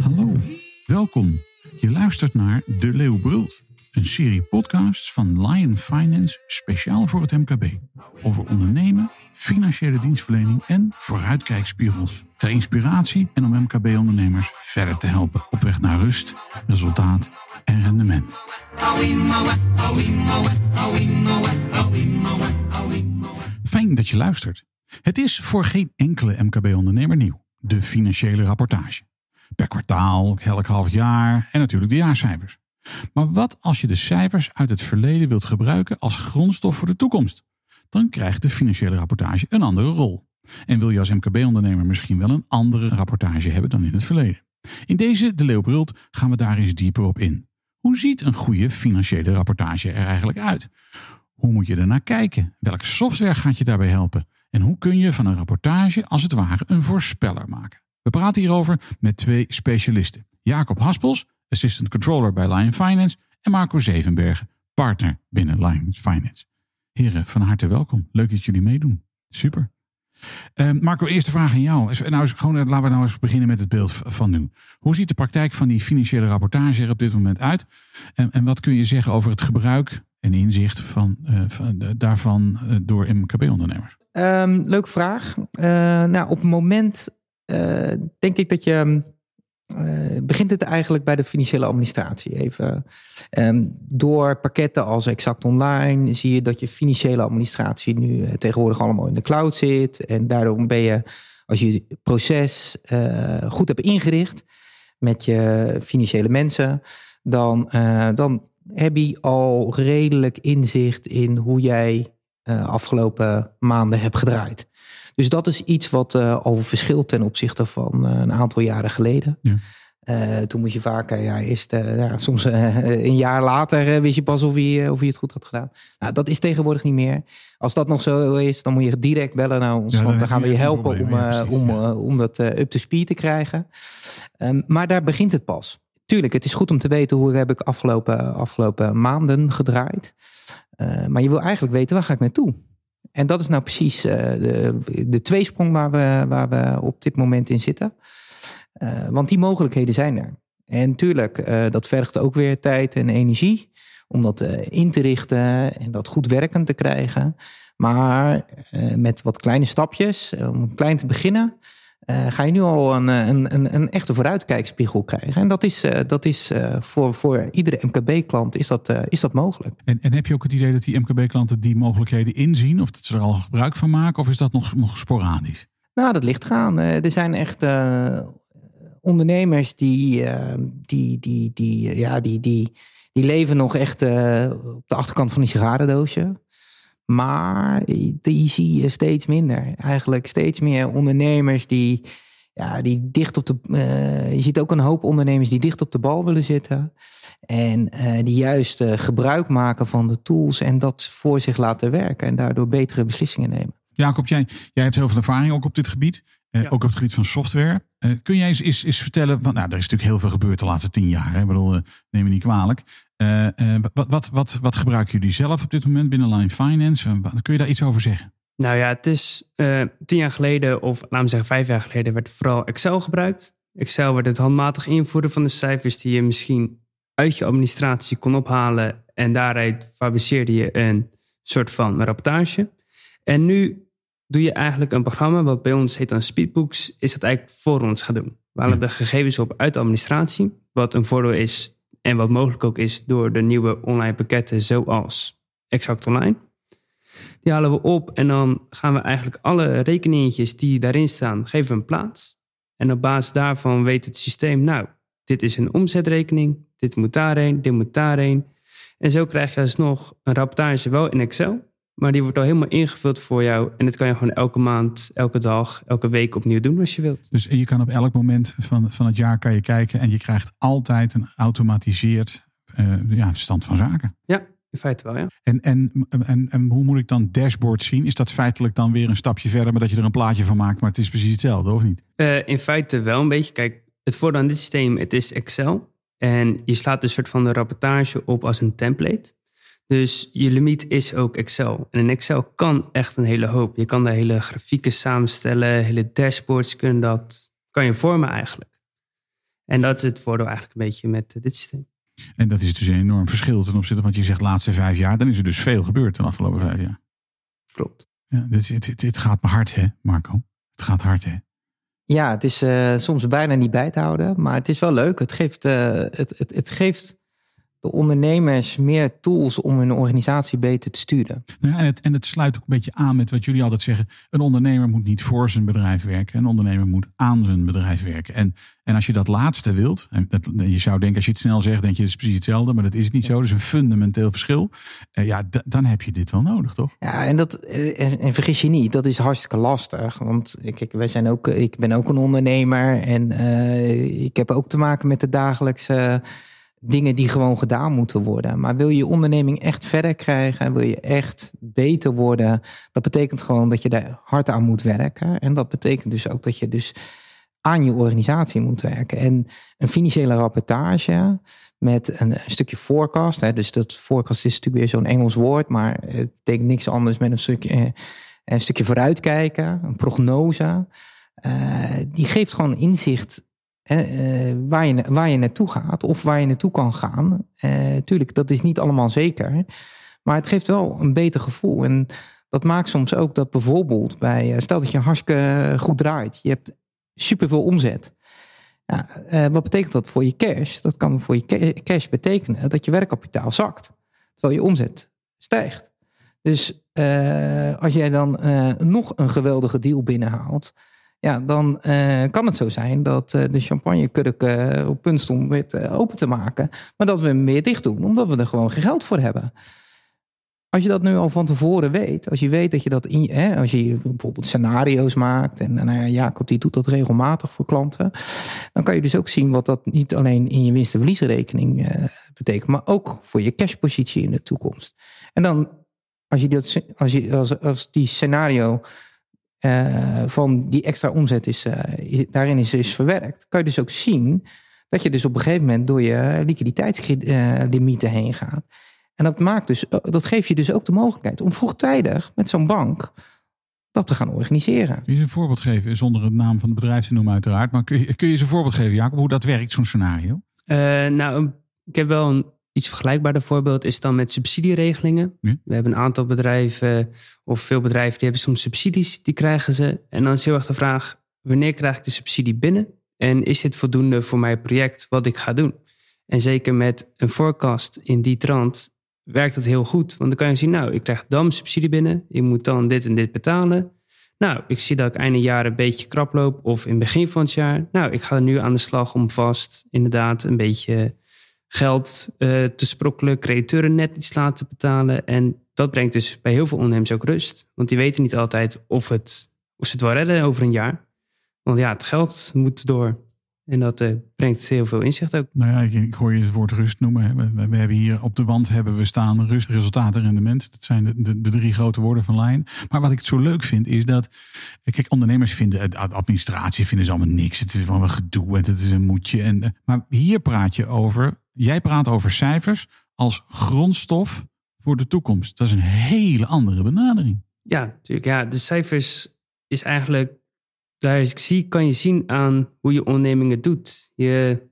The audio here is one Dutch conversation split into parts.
Hallo, welkom. Je luistert naar De Leeuw Brult, een serie podcasts van Lion Finance speciaal voor het MKB. Over ondernemen, financiële dienstverlening en vooruitkijkspiegels. Ter inspiratie en om MKB-ondernemers verder te helpen op weg naar rust, resultaat en rendement. Fijn dat je luistert. Het is voor geen enkele MKB-ondernemer nieuw, de financiële rapportage. Per kwartaal, elk half jaar en natuurlijk de jaarcijfers. Maar wat als je de cijfers uit het verleden wilt gebruiken als grondstof voor de toekomst? Dan krijgt de financiële rapportage een andere rol. En wil je als MKB-ondernemer misschien wel een andere rapportage hebben dan in het verleden? In deze De Leeuw Brult gaan we daar eens dieper op in. Hoe ziet een goede financiële rapportage er eigenlijk uit? Hoe moet je ernaar kijken? Welke software gaat je daarbij helpen? En hoe kun je van een rapportage als het ware een voorspeller maken? We praten hierover met twee specialisten. Jacob Haspels, Assistant Controller bij Lion Finance. En Marco Zevenbergen, partner binnen Lion Finance. Heren, van harte welkom. Leuk dat jullie meedoen. Super. Uh, Marco, eerste vraag aan jou. Nou, gewoon, laten we nou eens beginnen met het beeld van nu. Hoe ziet de praktijk van die financiële rapportage er op dit moment uit? En, en wat kun je zeggen over het gebruik en inzicht van, uh, van daarvan uh, door MKB-ondernemers? Um, leuke vraag. nou, op het moment denk ik dat je uh, begint het eigenlijk bij de financiële administratie. Even. Um, door pakketten als Exact Online zie je dat je financiële administratie nu uh, tegenwoordig allemaal in de cloud zit. En daardoor ben je, als je het proces uh, goed hebt ingericht met je financiële mensen, dan, dan heb je al redelijk inzicht in hoe jij afgelopen maanden hebt gedraaid. Dus dat is iets wat uh, al verschilt ten opzichte van uh, een aantal jaren geleden. Ja. Toen moest je vaak, ja, eerst, ja, soms een jaar later wist je pas of je, of je het goed had gedaan. Nou, dat is tegenwoordig niet meer. Als dat nog zo is, dan moet je direct bellen naar ons. Ja, want dan gaan we je helpen om, om, om dat up to speed te krijgen. Um, maar daar begint het pas. Tuurlijk, het is goed om te weten hoe heb ik afgelopen, afgelopen maanden gedraaid. maar je wil eigenlijk weten, waar ga ik naartoe? En dat is nou precies uh, de, de tweesprong waar we, waar we op dit moment in zitten. Uh, want die mogelijkheden zijn er. En tuurlijk, dat vergt ook weer tijd en energie om dat in te richten en dat goed werkend te krijgen. Maar met wat kleine stapjes, om klein te beginnen, uh, ga je nu al een, een, een, een, echte vooruitkijkspiegel krijgen. En dat is, uh, dat is uh, voor, voor iedere MKB-klant is dat, is dat mogelijk. En, en heb je ook het idee dat die MKB-klanten die mogelijkheden inzien? Of dat ze er al gebruik van maken? Of is dat nog, nog sporadisch? Nou, dat ligt eraan. er zijn echt ondernemers die, die, die, die, ja, die, die, die leven nog echt op de achterkant van een sigarendoosje. Maar die zie je steeds minder. Eigenlijk steeds meer ondernemers die, ja, die dicht op de. Uh, je ziet ook een hoop ondernemers die dicht op de bal willen zitten. En uh, die juist uh, gebruik maken van de tools en dat voor zich laten werken. En daardoor betere beslissingen nemen. Jacob, jij, jij hebt heel veel ervaring ook op dit gebied. Uh, ja. Ook op het gebied van software. Uh, kun jij eens, eens, eens vertellen, want nou, er is natuurlijk heel veel gebeurd de laatste tien jaar. Hè? Ik bedoel, uh, neem me niet kwalijk. wat, wat, wat, wat gebruiken jullie zelf op dit moment binnen Line Finance? kun je daar iets over zeggen? Nou ja, het is tien jaar geleden, of laten we zeggen vijf jaar geleden, werd vooral Excel gebruikt. Excel werd het handmatig invoeren van de cijfers die je misschien uit je administratie kon ophalen. En daaruit fabriceerde je een soort van rapportage. En nu doe je eigenlijk een programma wat bij ons heet dan Speedbooks, is dat eigenlijk voor ons gaan doen. We halen de gegevens op uit de administratie, wat een voordeel is en wat mogelijk ook is door de nieuwe online pakketten zoals Exact Online. Die halen we op en dan gaan we eigenlijk alle rekeningetjes die daarin staan, geven een plaats. En op basis daarvan weet het systeem, nou, dit is een omzetrekening, dit moet daarheen, dit moet daarheen. En zo krijg je alsnog een rapportage wel in Excel, maar die wordt al helemaal ingevuld voor jou. En dat kan je gewoon elke maand, elke dag, elke week opnieuw doen als je wilt. Dus je kan op elk moment van, van het jaar kan je kijken. En je krijgt altijd een automatiseerd uh, ja, stand van zaken. Ja, in feite wel, ja. En, en, en, en hoe moet ik dan dashboard zien? Is dat feitelijk dan weer een stapje verder, maar dat je er een plaatje van maakt, maar het is precies hetzelfde, of niet? Uh, in feite wel een beetje. Kijk, het voordeel aan dit systeem, het is Excel. En je slaat een soort van de rapportage op als een template. Dus je limiet is ook Excel. En in Excel kan echt een hele hoop. Je kan daar hele grafieken samenstellen, hele dashboards kunnen dat, kan je vormen eigenlijk. En dat is het voordeel eigenlijk een beetje met dit systeem. En dat is dus een enorm verschil ten opzichte van wat je zegt laatste vijf jaar. Dan is er dus veel gebeurd de afgelopen vijf jaar. Klopt. Ja, dit, het, het, het gaat me hard hè, Marco. Het gaat hard hè. Ja, het is uh, soms bijna niet bij te houden, maar het is wel leuk. Het geeft, uh, het, het, het geeft de ondernemers meer tools om hun organisatie beter te sturen. Ja, en, het, en het sluit ook een beetje aan met wat jullie altijd zeggen. Een ondernemer moet niet voor zijn bedrijf werken. Een ondernemer moet aan zijn bedrijf werken. En, en als je dat laatste wilt, en je zou denken als je het snel zegt, denk je het is precies hetzelfde. Maar dat is het niet zo. Dat is een fundamenteel verschil. Uh, ja, dan heb je dit wel nodig, toch? Ja, en, dat, en, en, vergis je niet, dat is hartstikke lastig. Want kijk, wij zijn ook, ik ben ook een ondernemer. En uh, ik heb ook te maken met de dagelijkse dingen die gewoon gedaan moeten worden. Maar wil je je onderneming echt verder krijgen, wil je echt beter worden, dat betekent gewoon dat je daar hard aan moet werken. En dat betekent dus ook dat je dus aan je organisatie moet werken. En een financiële rapportage met een, stukje forecast. Hè, dus dat forecast is natuurlijk weer zo'n Engels woord, maar het betekent niks anders met een stukje, een stukje vooruitkijken, een prognose. Uh, die geeft gewoon inzicht uh, waar, je, waar je naartoe gaat of waar je naartoe kan gaan. Uh, tuurlijk, dat is niet allemaal zeker. Maar het geeft wel een beter gevoel. En dat maakt soms ook dat bijvoorbeeld bij, stel dat je hartstikke goed draait, je hebt superveel omzet. Ja, wat betekent dat voor je cash? Dat kan voor je cash betekenen dat je werkkapitaal zakt, terwijl je omzet stijgt. Dus als jij dan nog een geweldige deal binnenhaalt, ja, dan uh, kan het zo zijn dat uh, de champagnekurk uh, op punt stond weer open te maken. Maar dat we hem weer dicht doen, omdat we er gewoon geen geld voor hebben. Als je dat nu al van tevoren weet, als je weet dat je dat in hè, als je bijvoorbeeld scenario's maakt, en nou ja, Jacob die doet dat regelmatig voor klanten, dan kan je dus ook zien wat dat niet alleen in je winst- en verliesrekening betekent, maar ook voor je cashpositie in de toekomst. En dan, als je, dat, als, je als, als die scenario uh, van die extra omzet is, uh, daarin is, is verwerkt, kan je dus ook zien dat je dus op een gegeven moment door je liquiditeitslimieten heen gaat. En dat, maakt dus, dat geeft je dus ook de mogelijkheid om vroegtijdig met zo'n bank dat te gaan organiseren. Kun je een voorbeeld geven, zonder het naam van het bedrijf te noemen uiteraard, maar kun je, kun je eens een voorbeeld geven, Jacob, hoe dat werkt, zo'n scenario? Uh, nou, ik heb wel een iets vergelijkbaarder voorbeeld is dan met subsidieregelingen. We hebben een aantal bedrijven of veel bedrijven die hebben soms subsidies, die krijgen ze. En dan is heel erg de vraag, wanneer krijg ik de subsidie binnen? En is dit voldoende voor mijn project wat ik ga doen? En zeker met een forecast in die trant werkt dat heel goed. Want dan kan je zien, nou, ik krijg dan subsidie binnen. Ik moet dan dit en dit betalen. Nou, ik zie dat ik einde jaar een beetje krap loop of in het begin van het jaar. Nou, ik ga nu aan de slag om vast inderdaad een beetje geld uh, te sprokkelen, crediteuren net iets laten betalen. En dat brengt dus bij heel veel ondernemers ook rust. Want die weten niet altijd of, het, of ze het wel redden over een jaar. Want ja, het geld moet door. En dat uh, brengt heel veel inzicht ook. Nou ja, ik, ik hoor je het woord rust noemen. We, we, hebben hier op de wand hebben we staan rust, resultaat en rendement. Dat zijn de, de, de, drie grote woorden van Lion. Maar wat ik zo leuk vind is dat... Kijk, ondernemers vinden, de administratie vinden ze allemaal niks. Het is een gedoe en het is een moedje. En, eh, maar hier praat je over Jij praat over cijfers als grondstof voor de toekomst. Dat is een hele andere benadering. Ja, natuurlijk. Ja, de cijfers is eigenlijk, daar is, ik zie, kan je zien aan hoe je onderneming het doet. Je,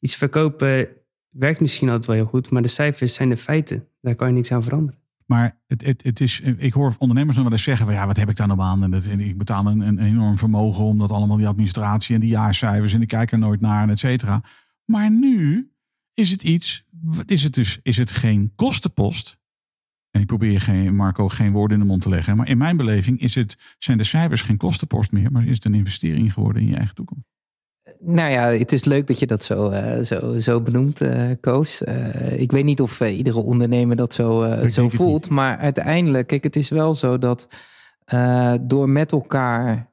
iets verkopen werkt misschien altijd wel heel goed, maar de cijfers zijn de feiten. Daar kan je niks aan veranderen. Maar het, het, het is, ik hoor ondernemers nog wel eens zeggen: van, ja, wat heb ik daar nou aan? En, dat, en ik betaal een, een enorm vermogen omdat allemaal die administratie en die jaarcijfers en ik kijk er nooit naar en et cetera. Maar nu is het iets, is het dus, is het geen kostenpost? En ik probeer geen, Marco geen woorden in de mond te leggen. Maar in mijn beleving is het, zijn de cijfers geen kostenpost meer, maar is het een investering geworden in je eigen toekomst. Nou ja, het is leuk dat je dat zo, uh, zo, zo benoemt, uh, Koos. Uh, ik weet niet of iedere ondernemer dat zo, zo voelt. Maar uiteindelijk, kijk, het is wel zo dat door met elkaar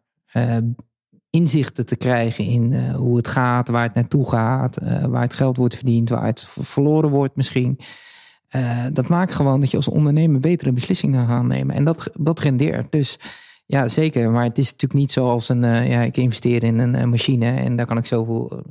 inzichten te krijgen in uh, hoe het gaat, waar het naartoe gaat, uh, waar het geld wordt verdiend, waar het verloren wordt misschien. Uh, dat maakt gewoon dat je als ondernemer betere beslissingen gaat nemen. En dat, dat rendeert. Dus ja, zeker. Maar het is natuurlijk niet zoals een, ja, ik investeer in een, machine en daar kan ik zoveel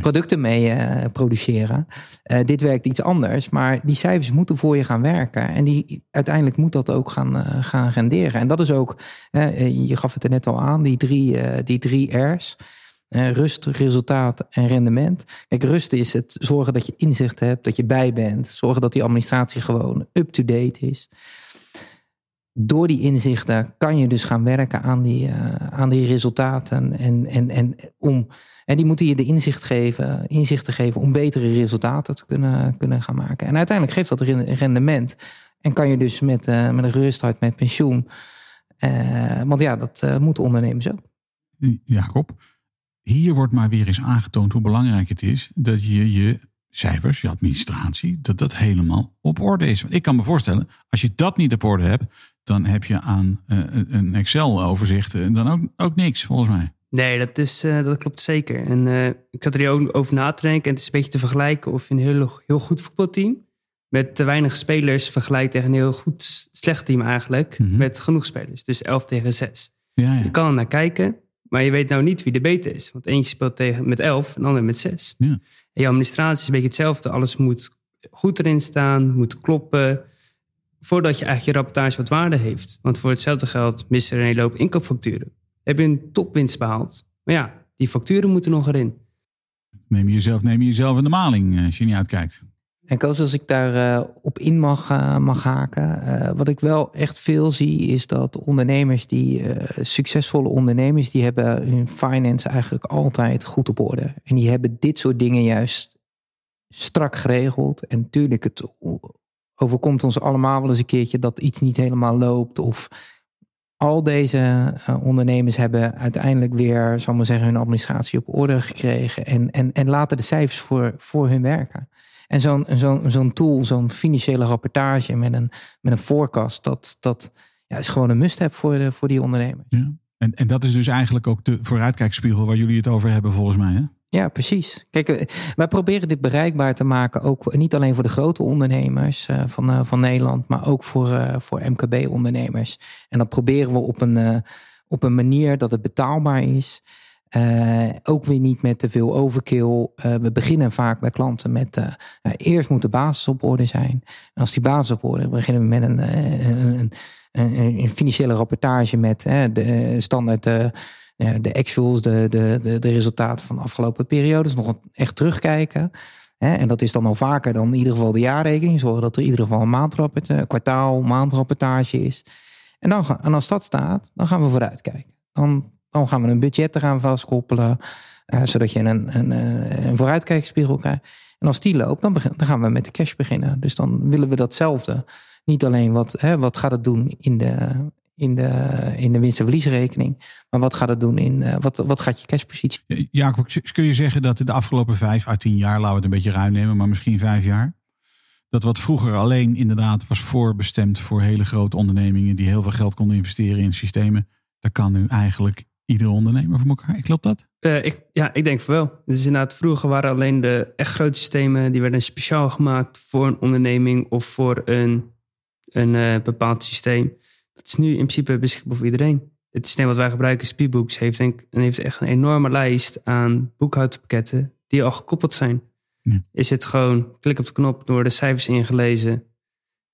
producten mee eh, produceren. Eh, dit werkt iets anders, maar die cijfers moeten voor je gaan werken. En die, uiteindelijk moet dat ook gaan, eh, gaan renderen. En dat is ook, je gaf het er net al aan, die drie, die drie R's. rust, resultaat en rendement. Kijk, rust is het zorgen dat je inzicht hebt, dat je bij bent. Zorgen dat die administratie gewoon up-to-date is door die inzichten kan je dus gaan werken aan die, uh, aan die resultaten. En, en, en, om, en die moeten je de inzicht geven, inzichten geven om betere resultaten te kunnen, kunnen gaan maken. En uiteindelijk geeft dat rendement. En kan je dus met, uh, met een gerustheid met pensioen. Uh, want ja, dat moeten ondernemers ook. Jacob, hier wordt maar weer eens aangetoond hoe belangrijk het is dat je je cijfers, je administratie, dat dat helemaal op orde is. Want ik kan me voorstellen, als je dat niet op orde hebt, dan heb je aan uh, een Excel-overzicht uh, dan ook, ook niks, volgens mij. Nee, dat, is, uh, dat klopt zeker. En ik zat er hier ook over na te denken. En het is een beetje te vergelijken of je een heel, heel goed voetbalteam met te weinig spelers vergelijkt tegen een heel goed slecht team eigenlijk. Mm -hmm. Met genoeg spelers. Dus 11 tegen 6. Ja, ja. Je kan er naar kijken, maar je weet nou niet wie de beter is. Want eentje speelt tegen, met 11 en de ander met 6. Ja. En je administratie is een beetje hetzelfde. Alles moet goed erin staan, moet kloppen voordat je eigenlijk je rapportage wat waarde heeft. Want voor hetzelfde geld missen er een hele hoop inkoopfacturen. Heb je een topwinst behaald. Maar ja, die facturen moeten nog erin. Neem je jezelf, neem je jezelf in de maling eh, als je niet uitkijkt. En Koos, als ik daar uh, op in mag, uh, mag haken. Uh, wat ik wel echt veel zie, is dat ondernemers die succesvolle ondernemers, die hebben hun finance eigenlijk altijd goed op orde. En die hebben dit soort dingen juist strak geregeld. En natuurlijk, het overkomt ons allemaal wel eens een keertje dat iets niet helemaal loopt. Of al deze uh, ondernemers hebben uiteindelijk weer, zal maar zeggen, hun administratie op orde gekregen. En, en, en laten de cijfers voor, voor hun werken. En zo'n zo'n zo'n tool, zo'n financiële rapportage met een, met een forecast, dat, dat ja, is gewoon een must-have voor, de, voor die ondernemers. Ja. En, en dat is dus eigenlijk ook de vooruitkijkspiegel waar jullie het over hebben, volgens mij. Hè? Ja, precies. Kijk, eh, wij proberen dit bereikbaar te maken, ook niet alleen voor de grote ondernemers uh, van, uh, van Nederland, maar ook voor, voor MKB-ondernemers. En dat proberen we op een, op een manier dat het betaalbaar is. ook weer niet met te veel overkill. we beginnen vaak bij klanten met eerst moet de basis op orde zijn. En als die basis op orde, beginnen we met een, een, een, een financiële rapportage met de standaard de actuals, de, de, de, de, resultaten van de afgelopen periodes nog echt terugkijken. En dat is dan al vaker dan in ieder geval de jaarrekening. Zorgen dat er in ieder geval een maandrapport, kwartaal, maandrapportage is. En, dan, en als dat staat, dan gaan we vooruitkijken. Dan, dan gaan we een budget eraan vastkoppelen. Uh, zodat je een, een, een vooruitkijkspiegel krijgt. En als die loopt, dan, begin, dan gaan we met de cash beginnen. Dus dan willen we datzelfde. Niet alleen wat, hè, wat gaat het doen in de, in de, in de winst- en verliesrekening. Maar wat gaat het doen in, uh, wat, wat gaat je cashpositie? Jacob, kun je zeggen dat de afgelopen vijf à tien jaar, laten we het een beetje ruim nemen, maar misschien vijf jaar, dat wat vroeger alleen inderdaad was voorbestemd voor hele grote ondernemingen die heel veel geld konden investeren in systemen, dat kan nu eigenlijk iedere ondernemer voor elkaar. Klopt dat? Uh, ik, ja, ik denk voor wel. Dus inderdaad, vroeger waren alleen de echt grote systemen, die werden speciaal gemaakt voor een onderneming of voor een, een uh, bepaald systeem. Dat is nu in principe beschikbaar voor iedereen. Het systeem wat wij gebruiken, Speedbooks, heeft, denk, heeft echt een enorme lijst aan boekhoudpakketten die al gekoppeld zijn. Ja. Is het gewoon klik op de knop, door de cijfers ingelezen.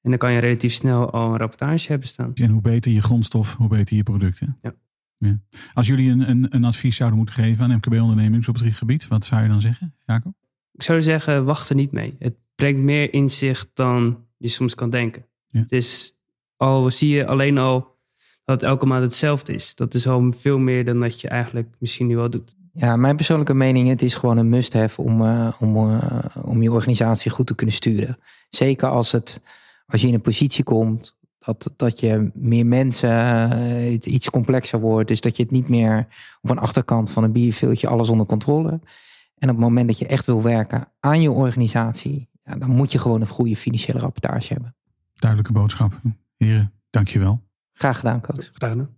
En dan kan je relatief snel al een rapportage hebben staan. En hoe beter je grondstof, hoe beter je producten. Ja. ja. Als jullie een, een, een, advies zouden moeten geven aan MKB-ondernemings op het gebied, wat zou je dan zeggen, Jacob? Ik zou zeggen, wacht er niet mee. Het brengt meer inzicht dan je soms kan denken. Ja. Het is al zie je alleen al dat elke maand hetzelfde is. Dat is al veel meer dan dat je eigenlijk misschien nu al doet. Ja, mijn persoonlijke mening, het is gewoon een must-have om, uh, om, uh, om je organisatie goed te kunnen sturen. Zeker als, het, als je in een positie komt dat, dat je meer mensen uh, iets complexer wordt. Dus dat je het niet meer op een achterkant van een bierveeltje alles onder controle. En op het moment dat je echt wil werken aan je organisatie, ja, dan moet je gewoon een goede financiële rapportage hebben. Duidelijke boodschap. Heren, dankjewel. Graag gedaan, coach. Gedaan.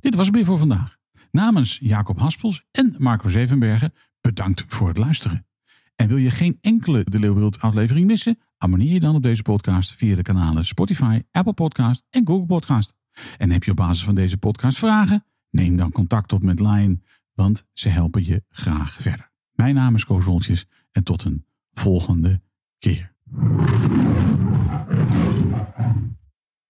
Dit was het weer voor vandaag. Namens Jacob Haspels en Marco Zevenbergen bedankt voor het luisteren. En wil je geen enkele De Leeuwbeeld aflevering missen? Abonneer je dan op deze podcast via de kanalen Spotify, Apple Podcast en Google Podcast. En heb je op basis van deze podcast vragen? Neem dan contact op met Lion, want ze helpen je graag verder. Mijn naam is Koos Woltjes en tot een volgende keer.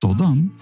Tot dan.